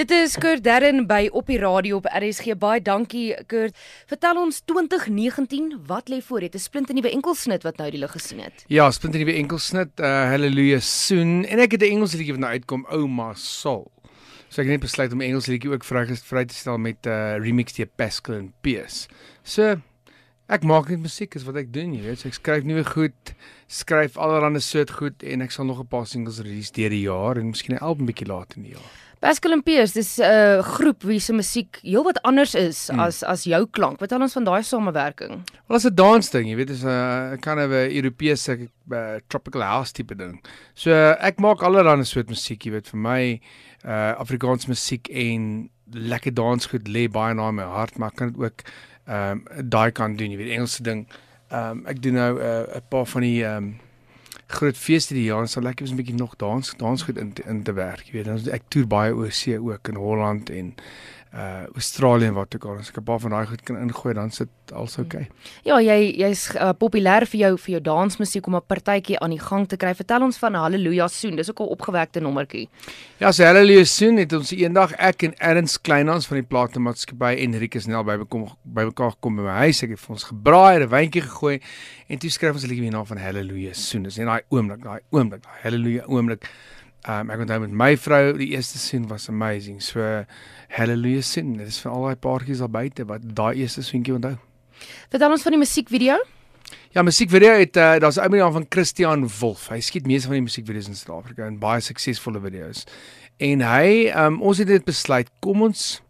Dit is Kurt Darren by op die radio op RSG. Baie dankie Kurt. Vertel ons 2019, wat lê voor? Is 'n splinte nuwe enkelsnit wat nou die lig gesien het. Ja, splinte nuwe enkelsnit. Uh Hallelujah soon. En ek het 'n Engelse liedjie wat nou uitkom, Ouma Soul. So ek het net besluit om 'n Engelse liedjie ook vry vry te stel met 'n uh, remix deur Pascal en Piers. So ek maak net musiek is wat ek doen, jy weet. So ek skryf nuwe goed, skryf allerlei soort goed en ek sal nog 'n paar singles release deur die jaar en miskien 'n album bietjie later in die jaar. Pascal en Piers, dis 'n uh, groep wie se musiek heelwat anders is hmm. as as jou klank. Vertel ons van daai samewerking. Wel, as 'n dans ding, jy weet, is 'n kind of 'n Europese uh, tropical house tipe ding. So uh, ek maak allerlei soort musiek, jy weet, vir my uh Afrikaans musiek en lekker dansgoed lê baie na my hart, maar kan dit ook ehm um, daai kan doen, jy weet, Engelse ding. Ehm um, ek doen nou 'n uh, paar van die ehm um, groot feeste die jaar, so lekker is 'n bietjie nog dans dans goed in in te werk, jy weet. Dan ek toer baie oor see ook in Holland en uh Australië en wat ook al. As ek 'n paar van daai goed kan ingooi, dan sit alles oukei. Okay. Ja, jy jy's uh, populêr vir jou vir jou dansmusiek om 'n partytjie aan die gang te kry. Vertel ons van Hallelujah Soon. Dis ook 'n opgewekte nommertjie. Ja, so Hallelujah Soon het ons eendag ek en Erns Kleinhans van die Platemaatskappy Enrique Snell by bekom by mekaar gekom by my huis. Ek het vir ons gebraai, 'n wyntjie gegooi en toe skryf ons 'n liedjie hierna van Hallelujah Soon. Dis net daai oomblik, daai oomblik, daai Hallelujah oomblik. Um, ek onthou met my vrou die eerste sien was amazing. So hallelujah sien. Dit is vir al daai paartjies daar buite wat daai eerste swinkie onthou. Vertel ons van die musiekvideo. Ja, musiekvideo het uh, daar's 'n ou naam van Christian Wolf. Hy skiet meeste van die musiekvideo's in Suid-Afrika en baie suksesvolle video's. En hy, um, ons het dit besluit, kom ons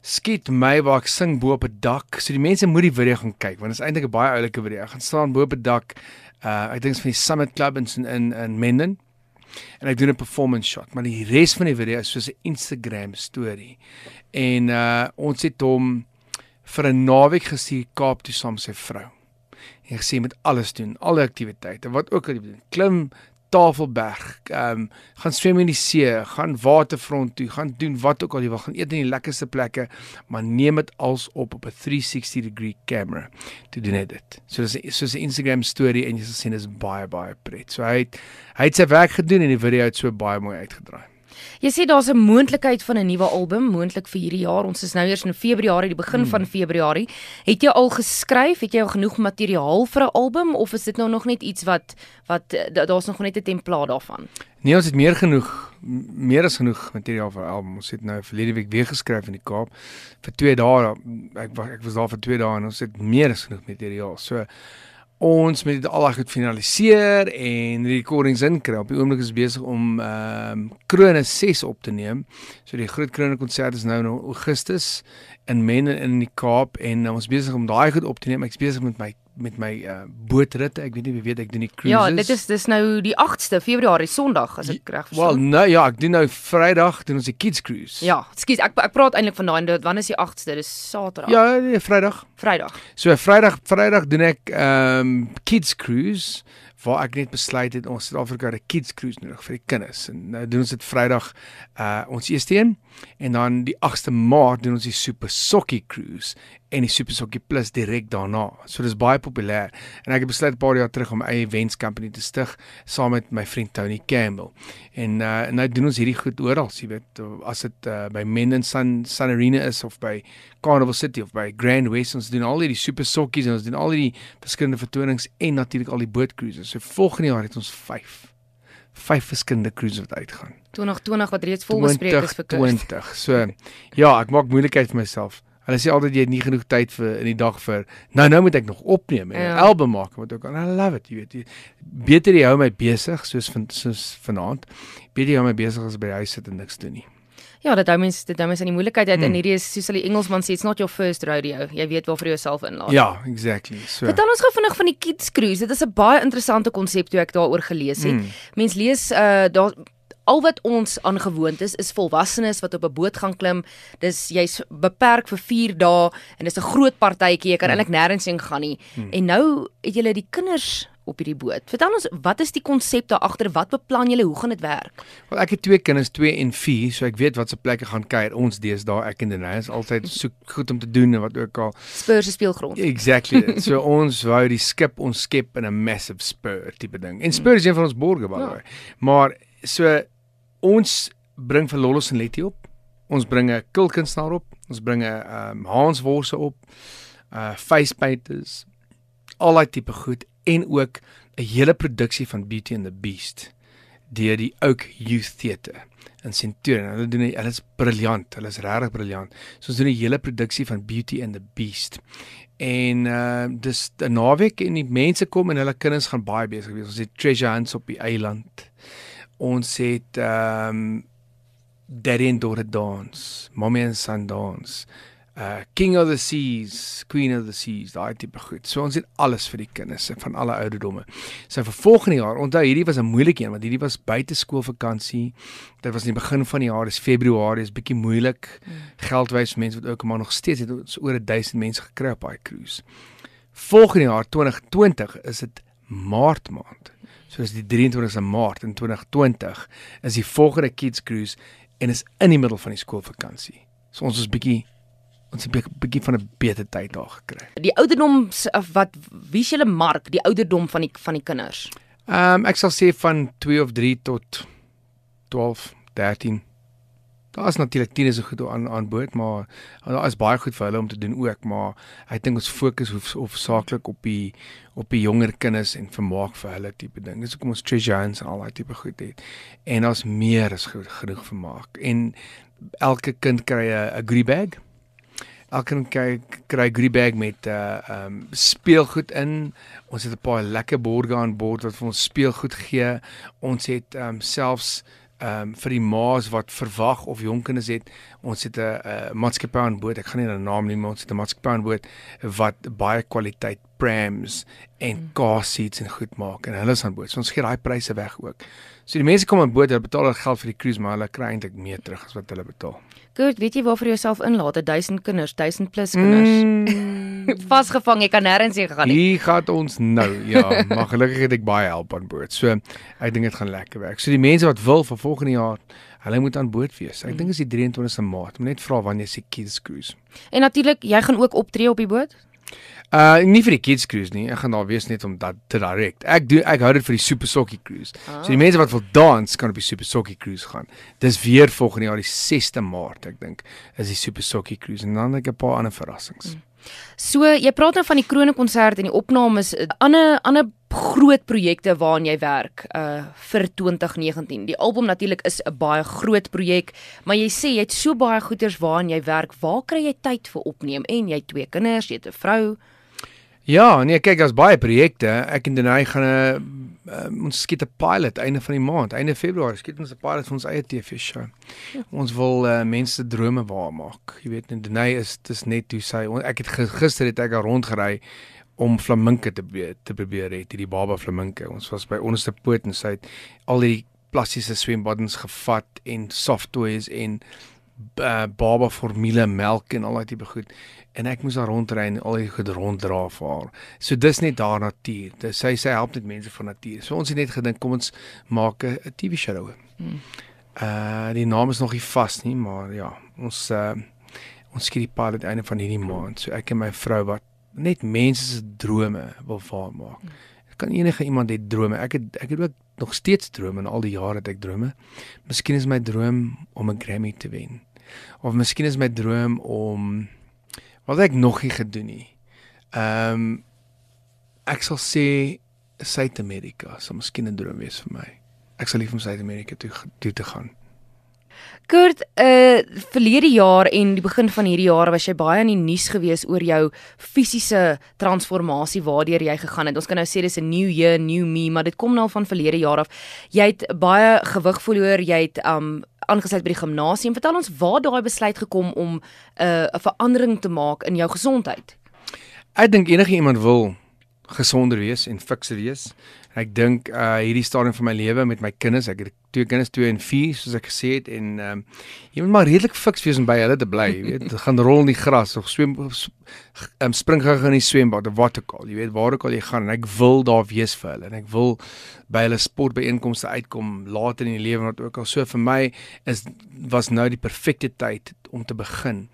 skiet my waar ek sing bo op 'n dak. So die mense moet die video gaan kyk want dit is eintlik 'n baie oulike video. Ek gaan staan bo op 'n dak. Uh ek dink is van die Summit Club in in in Menden en ek doen 'n performance shot, maar die res van die video is soos 'n Instagram storie. En uh ons het hom vir 'n naweek gestuur Kaap toe saam sy vrou. En gesê met alles doen, alle aktiwiteite, wat ook al jy doen. Klim Tafelberg, ehm um, gaan swem in die see, gaan waterfront toe, gaan doen wat ook al jy wil, gaan eet in die lekkerste plekke, maar neem dit als op op 'n 360 degree camera to do dit. So dis so 'n Instagram storie en jy sal sien dis baie baie pret. So hy het, hy het sy werk gedoen en die video het so baie mooi uitgedraai. Jy sê daar's 'n moontlikheid van 'n nuwe album, moontlik vir hierdie jaar. Ons is nou eers in Februarie, die begin hmm. van Februarie. Het jy al geskryf? Het jy al genoeg materiaal vir 'n album of is dit nou nog net iets wat wat daar's nog net 'n template daarvan? Nee, ons het meer genoeg, meer as genoeg materiaal vir 'n album. Ons het nou verlede week weer geskryf in die Kaap vir 2 dae. Ek ek was daar vir 2 dae en ons het meer as genoeg materiaal. So ons met dit al reg finaliseer en recordings inkry. Op die oomblik is besig om ehm um, Krone 6 op te neem. So die groot Krone konsert is nou in Augustus in Men in die Kaap en ons besig om daai goed op te neem. Ek's besig met my met my uh, bootritte. Ek weet nie wie weet ek doen die cruises. Ja, dit is dis nou die 8ste Februarie Sondag as ek reg verstaan. Wel, nou ja, ek doen nou Vrydag doen ons die kids cruise. Ja, ekskuus, ek ek praat eintlik van daai wanneer is die 8ste? Dis Saterdag. Ja, nee, Vrydag. Vrydag. So Vrydag Vrydag doen ek ehm um, kids cruise waar ek net besluit het ons Suid-Afrika 'n kids cruise nodig vir die kinders en nou doen ons dit Vrydag uh ons eerste een en dan die 8ste Maart doen ons die Super Sokkie cruise en die Super Sokkie Plus direk daarna. So dis baie populêr en ek het besluit 'n paar jaar terug om my eie events company te stig saam met my vriend Tony Campbell. En uh nou doen ons hierdie goed oral, jy weet, as dit uh, by Menden Sun Sun Arena is of by Carnival City of by Grand West ons doen al hierdie Super Sokkies en ons doen al hierdie verskillende vertonings en natuurlik al die boot cruises. So volgende jaar het ons 5 vyf verskillende cruises wat uitgaan. 2020 wat reeds volbespreek is vir 20. So ja, ek maak moeilikheid vir myself. Hulle sê altyd jy het nie genoeg tyd vir in die dag vir nou nou moet ek nog opneem en 'n ja. album maak wat ook al I love it, jy weet. Jy, beter jy hou my besig soos van soos vanaand. Beter jy hou my besig as by die huis sit en niks doen nie. Ja, dat hou mens dit hou mens in die moeilikheid uit hmm. en hierdie is soos hulle Engelsman sê it's not your first rodeo. Jy weet waarvoor jy jouself inlaat. Ja, exactly. So. Vertel ons gou vinnig van die kids cruise. Dit is 'n baie interessante konsep toe ek daaroor gelees het. Hmm. Mens lees uh daar al wat ons aangewoond is is volwassenes wat op 'n boot gaan klim. Dis jy's beperk vir 4 dae en dis 'n groot partytjie. Jy kan hmm. eintlik nêrens heen gaan nie. Hmm. En nou het julle die kinders op hierdie boot. Vertel ons, wat is die konsep daar agter? Wat beplan julle? Hoe gaan dit werk? Wel, ek het twee kinders, 2 en 4, so ek weet wat se plekke gaan kuier. Ons deesdae ek en Denise is altyd soek goed om te doen en wat ook al. Spurs se speelgrond. Exactly. so ons wou die skip ons skep in 'n massive spur tipe ding. En Spurs is een van ons borge by the ja. way. Maar so ons bring vir Lollos en Letty op. Ons bring 'n kulkunsnaar op. Ons bring 'n um, Hansworse op. Uh face painters. Al daai tipe goed en ook 'n hele produksie van Beauty and the Beast deur die Oak Youth Theatre in Centurion. Hulle doen hulle is briljant. Hulle is regtig briljant. So ons doen 'n hele produksie van Beauty and the Beast. En uh dis 'n naweek en die mense kom en hulle kinders gaan baie besig wees. Ons het treasure hunts op die eiland. Ons het ehm um, Daddy and Daughter Dance, Mommy and Son Dance uh King of the Seas, Queen of the Seas, daai tipe goed. So ons het alles vir die kinders van alle ouderdomme. So vir volgende jaar, onthou hierdie was 'n moeilike een want hierdie was buite skoolvakansie. Dit was in die begin van die jaar, dis Februarie, is bietjie moeilik. Hmm. Geldwys mense wat ook maar nog steeds het ons oor 1000 mense gekry op daai cruise. Volgende jaar 2020 is dit Maart maand. So is die 23ste Maart in 2020 is die volgende kids cruise en is in die middel van die skoolvakansie. So ons is bietjie ons 'n bietjie van 'n beter tyd daar gekry. Die ouderdoms wat wie se hulle mark, die ouderdom van die van die kinders. Ehm um, ek sal sê van 2 of 3 tot 12, 13. Daar is natuurlik tieners so goed aan aan boord, maar daar is baie goed vir hulle om te doen ook, maar ek dink ons fokus hoef hoofsaaklik op die op die jonger kinders en vermaak vir hulle tipe ding. Dis hoekom ons treasure hunts en al daai tipe goed het. En daar's meer as genoeg vermaak. En elke kind kry 'n goodie bag elkeen kry kry goodie bag met uh um speelgoed in. Ons het 'n paar lekker borde aan boord wat vir ons speelgoed gee. Ons het um selfs um vir die ma's wat verwag of jonk kinders het, ons het 'n uh, maatskappy aan boord. Ek gaan nie 'n naam noem, ons het 'n maatskappy aan boord wat baie kwaliteit prams en mm. car seats en goed maak en hulle is aan boord. So ons gee daai pryse weg ook. So die mense kom aan boord, hulle betaal hulle geld vir die cruise, maar hulle kry eintlik meer terug as wat hulle betaal. Goed, weet jy waarvoor jy jouself inlaat? 1000 kinders, 1000 plus kinders. Mm. Vasgevang, jy kan nêrens heen gegaan nie. Hier gaan ons nou. Ja, maar gelukkig het ek baie help aan boord. So ek dink dit gaan lekker werk. So die mense wat wil vir volgende jaar Hulle moet aan boord wees. Ek mm. dink is die 23ste Maart. Moet net vra wanneer se kids cruise. En natuurlik, jy gaan ook optree op die boot? Uh nie vir die kids cruise nie. Ek gaan daar wees net om dat te direk. Ek doen ek hou dit vir die Super Sokkie cruise. Ah. So die mense wat wil dans kan op die Super Sokkie cruise gaan. Dis weer volgende jaar die 6de Maart, ek dink, is die Super Sokkie cruise en dan het ek 'n paar ander verrassings. Hmm. So jy praat nou van die krone konsert en die opnames, ander ander groot projekte waaraan jy werk uh vir 2019. Die album natuurlik is 'n baie groot projek, maar jy sê jy het so baie goeders waaraan jy werk. Waar kry jy tyd vir opneem? En jy het twee kinders, jy het 'n vrou. Ja, nee, kyk, daar's baie projekte. Ek en Denai gaan 'n uh, ons skiet 'n pilot einde van die maand, einde Februarie, skiet ons 'n pilot vir ons eie TV show. Ja. Ons wil uh, mense drome waarmaak. Jy weet, Denai is dis net hoe sy ek het gister het ek al rondgery om flaminke te be, te probeer het, hierdie baba flaminke. Ons was by onderste poot en sy het al die plastiese swembaddens gevat en soft toys en uh, baba formule melk en al daai tipe goed en ek moes daar rondry en al die goed ronddra vir haar. So dis net daar natuur. Dis sy sy help net mense van natuur. So ons het net gedink kom ons maak 'n TV show. Hmm. Uh die naam is nog nie vas nie, maar ja, ons uh ons skiet die pad aan einde van hierdie maand. So ek en my vrou wat net mense se drome wil waar maak. Hmm. Kan enige iemand hê drome? Ek het ek het ook nog steeds drome en al die jare het ek drome. Miskien is my droom om 'n Grammy te wen. Of miskien is my droom om wat ek nog nie gedoen nie. Ehm um, ek sal sê Suid-Amerika sal miskien 'n droom wees vir my. Ek sal lief om Suid-Amerika toe toe te gaan. Kurt, uh verlede jaar en die begin van hierdie jaar was jy baie in die nuus gewees oor jou fisiese transformasie waardeur jy gegaan het. Ons kan nou sê dis 'n new year, new me, maar dit kom nou van verlede jaar af. Jy het baie gewig verloor, jy het um aangesluit by die gimnasium. Vertel ons waar daai besluit gekom om 'n uh, 'n verandering te maak in jou gesondheid. Ek dink enige iemand wil gesonder wees en fikser wees. Ek dink uh hierdie stadium van my lewe met my kinders, ek het twee kinders 2 en 4 soos ek gesê het en ehm um, jy moet maar redelik fiks wees om by hulle te bly, jy weet, gaan rol in die gras of swem ehm um, spring gou in die swembad of wat ook al, jy weet waar ook al jy gaan en ek wil daar wees vir hulle en ek wil by hulle sportbyeenkomste uitkom later in die lewe wat ook al so vir my is was nou die perfekte tyd om te begin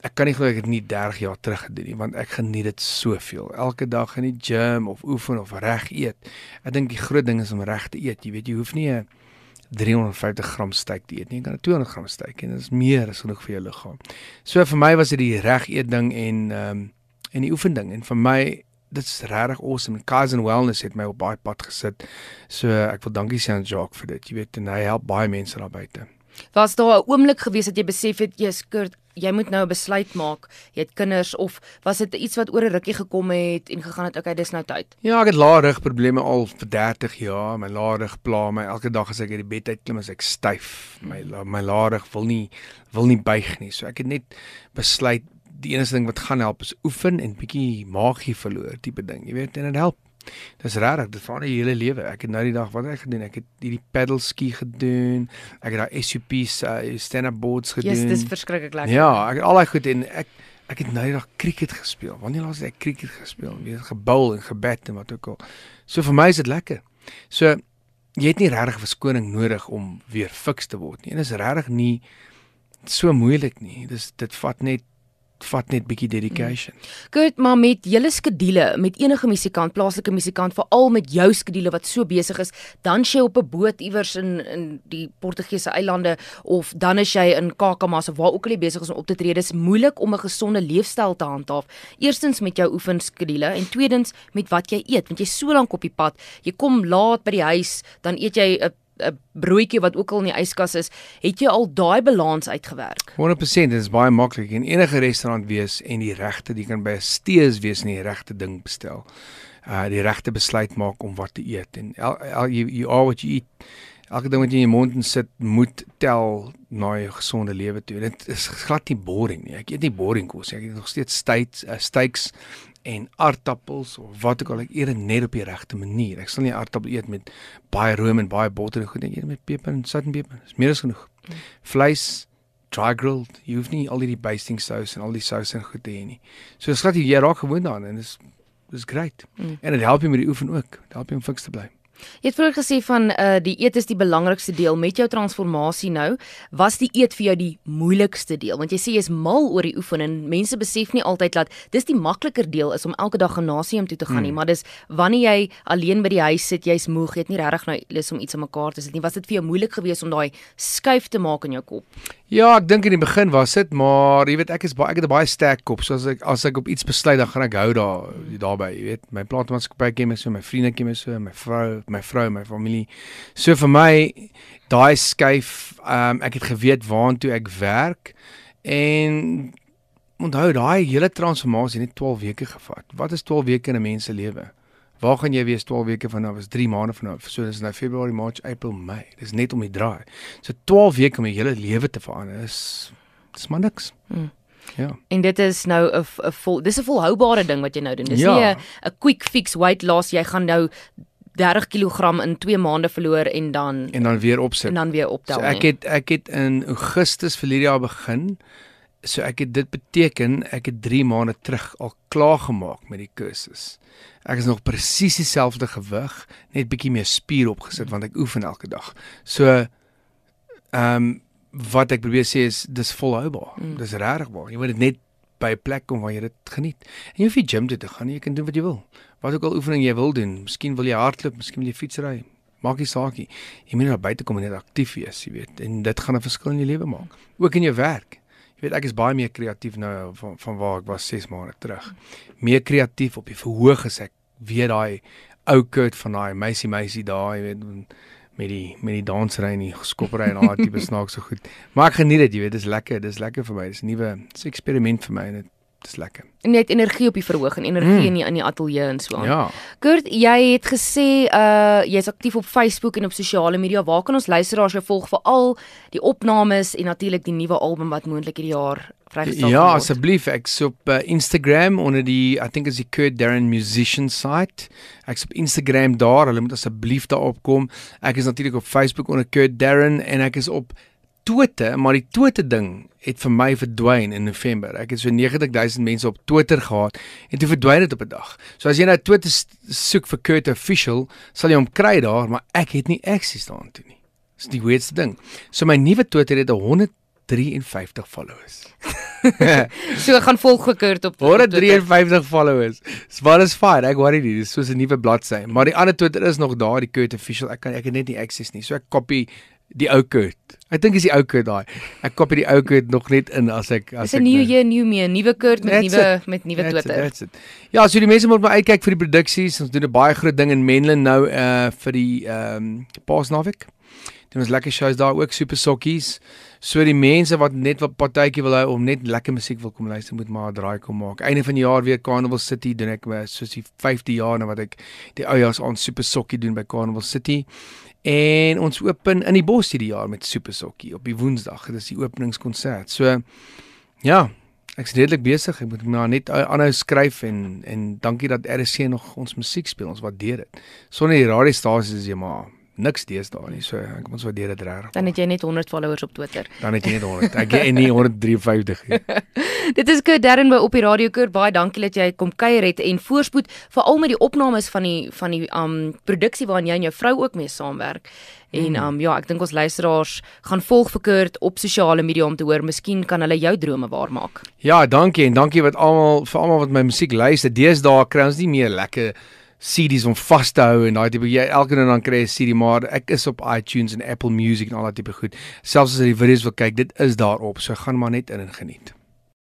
ek kan nie glo ek het nie 30 jaar terug gedoen nie want ek geniet dit soveel. Elke dag in die gym of oefen of reg eet. Ek dink die groot ding is om reg te eet. Jy weet jy hoef nie 'n 350 gram steak te eet nie, jy kan 200 gram steak en dit is meer as genoeg vir jou liggaam. So vir my was dit die reg eet ding en ehm um, en die oefen ding en vir my dit is regtig awesome. Cousin Wellness het my op baie pad gesit. So ek wil dankie sê aan Jacques vir dit. Jy weet en hy help baie mense daar buite. Was daar 'n oomblik gewees dat jy besef het jy skurt jy moet nou 'n besluit maak. Jy het kinders of was dit iets wat oor 'n rukkie gekom het en gegaan het okay, dis nou tyd. Ja, ek het lae rug probleme al vir 30 jaar. My lae rug pla my elke dag as ek uit die bed uitklim as ek styf. My my lae rug wil nie wil nie buig nie. So ek het net besluit die enigste ding wat gaan help is oefen en bietjie magie verloor tipe ding. Jy weet, en dit help. Dis regtig, dit vaar die hele lewe. Ek het nou die dag wat ek gedoen, ek het hierdie paddle ski gedoen. Ek het daai SUP's uh, stand-up boards gedoen. Ja, yes, dis verskriklik lekker. Ja, ek het al daai goed en ek ek het nou die dag cricket gespeel. Wanneer laas het ek cricket gespeel? Weer gebul en gebed en wat ook al. So vir my is dit lekker. So jy het nie regtig verskoning nodig om weer fiks te word nie. En dit is regtig nie so moeilik nie. Dis dit vat net vat net bietjie dedication. Goed, maar met julle skedules, met enige musikant, plaaslike musikant, veral met jou skedules wat so besig is, dan jy op 'n boot iewers in in die Portugese eilande of dan is jy in Kakamas of waar ook al jy besig is om op te tree. Dis moeilik om 'n gesonde leefstyl te handhaaf. Eerstens met jou oefenskedules en tweedens met wat jy eet, want jy's so lank op die pad. Jy kom laat by die huis, dan eet jy 'n 'n broodjie wat ook al in die yskas is, het jy al daai balans uitgewerk? 100% dit is baie maklik en enige restaurant wees en die regte, jy kan by 'n stees wees en die regte ding bestel. Uh die regte besluit maak om wat te eet en el, el, you, you are what you eat. Elke ding wat jy in jou mond insit moet tel na jou gesonde lewe toe. Dit is glad nie boring nie. Ek eet nie boring kos nie. Ek eet nog steeds steaks, uh, steaks en aardappels of wat ook al ek eet dit net op die regte manier. Ek sal nie aardappel eet met baie room en baie botter en goed. Ek eet met peper en sout en peper. Dis meer as genoeg. Mm. Vleis dry grilled. Jy hoef nie al die basting sous en al die sous en goed te hê nie. So skat jy raak gewoond daaraan en dis dis great. Mm. En dit help jy met die oefen ook. Dit help jy om fiks te bly. Jy het vroeër gesê van uh die eet is die belangrikste deel met jou transformasie nou. Was die eet vir jou die moeilikste deel? Want jy sê jy's mal oor die oefen en mense besef nie altyd dat dis die makliker deel is om elke dag gimnasium toe te gaan nie, hmm. maar dis wanneer jy alleen by die huis sit, jy's moeg, jy het nie regtig nou lus om iets aan mekaar te sit nie. Was dit vir jou moeilik geweest om daai skuif te maak in jou kop? Ja, ek dink in die begin was dit, maar jy weet ek is baie ek het 'n baie sterk kop. So as ek as ek op iets besluit, dan gaan ek hou daar daarbey, jy weet. My plaasmaatskappy ken my so, my vriende ken my so, my vrou, my vrou, my familie. So vir my daai skuif, um, ek het geweet waartoe ek werk en onthou daai hele transformasie het net 12 weke gevat. Wat is 12 weke in 'n mens se lewe? Waar gaan jy wees 12 weke van nou? Was 3 maande van nou. So dis nou Februarie, Maart, April, Mei. Dis net om die draai. So 12 weke om jou hele lewe te verander is dis maar niks. Hmm. Ja. En dit is nou 'n 'n vol dis 'n volhoubare ding wat jy nou doen. Dis ja. nie 'n 'n quick fix weight loss jy gaan nou 30 kg in 2 maande verloor en dan en dan weer opsit. En dan weer optel. So ek het ek het in Augustus verlede jaar begin. So ek het dit beteken ek het 3 maande terug al klaar gemaak met die kursus. Ek is nog presies dieselfde gewig, net bietjie meer spier opgesit want ek oefen elke dag. So ehm um, wat ek probeer sê is dis volhoubaar. Mm. Dis regtig waar. Jy moet dit net by 'n plek kom waar jy dit geniet. En jy hoef nie gym toe te gaan nie, jy kan doen wat jy wil. Wat ook al oefening jy wil doen, miskien wil jy hardloop, miskien wil jy fietsry. Maak nie saak nie. Jy moet net buite kom en net aktief wees, jy weet. En dit gaan 'n verskil in jou lewe maak. Ook in jou werk. Jy weet ek is baie meer kreatief nou van van waar ek was 6 maande terug. Meer kreatief op die verhoog as ek weer daai ou Kurt van daai meisie meisie daai, jy weet met die met die dansery en die skoppery en daai tipe snaaks so goed. Maar ek geniet dit, jy weet, dis lekker, dis lekker vir my. Dis 'n nuwe eksperiment vir my en dit dis lekker. En net energie op die verhoog en energie mm. in die in die ateljee en so aan. Ja. Kurt, jy het gesê uh jy's aktief op Facebook en op sosiale media. Waar kan ons luisteraars jou volg vir al die opnames en natuurlik die nuwe album wat moontlik hierdie jaar vrygestel word? Ja, asseblief, ek's op uh, Instagram onder die I think is die Kurt Darren musician site. Ek's op Instagram daar. Hulle moet asseblief daar opkom. Ek is natuurlik op Facebook onder Kurt Darren en ek is op Twitter, maar die Twitter ding het vir my verdwyn in November. Ek het so 90000 mense op Twitter gehad en toe verdwyn dit op 'n dag. So as jy nou Twitter soek vir Kurt official, sal jy hom kry daar, maar ek het nie access daaraan toe nie. Dis die weirdste ding. So my nuwe Twitter het 153 followers. so ek gaan volg gekurt op 153 followers. So wat is fine. Ek worry nie. Dis soos 'n nuwe bladsy. Maar die ander Twitter is nog daar, die Kurt official. Ek kan ek het net nie access nie. So ek copy die ou Kurt. Ek dink is die ou Kurt daai. Ek koop die ou Kurt nog net in as ek as ek Dis 'n nuwe jaar, nuwe mee, nuwe Kurt met nuwe met nuwe Twitter. It. Ja, so die mense moet maar uitkyk vir die produksies. Ons doen 'n baie groot ding in Menlyn nou uh vir die ehm um, Paasnaweek. Doen ons lekker shows daar ook super sokkies. So die mense wat net wat partytjie wil hou om net lekker musiek wil kom luister moet maar draai kom maak. Einde van die jaar weer Carnival City doen ek soos die 5de jaar nou wat ek die ou jaars aan super sokkie doen by Carnival City. En ons open in die bos hierdie jaar met Super Sokkie op die Woensdag. Dit is die openingskonsert. So ja, ek's redelik besig. Ek moet maar net aanhou skryf en en dankie dat RC nog ons musiek speel. Ons waardeer dit. Sonder die radiostasies is jy maar niks deesdae nie. So ek moet so deur dit reg. Dan het jy net 100 followers op Twitter. Dan het jy net 100. Ek het nie 153 nie. dit is Kurt Darren by op die radio Kurt. Baie dankie dat jy kom kuier het en voorspoed veral met die opnames van die van die um produksie waarin jy en jou vrou ook mee saamwerk. En um ja, ek dink ons luisteraars gaan volg vir Kurt op sosiale media om te hoor, miskien kan hulle jou drome waarmaak. Ja, dankie en dankie wat almal vir almal wat my musiek luister. Deesdae kry ons nie meer lekker CD's om vas te hou en daai tipe jy elke nou dan kry 'n CD maar ek is op iTunes en Apple Music en al daai tipe goed. Selfs as jy die video's wil kyk, dit is daarop. So gaan maar net in en geniet.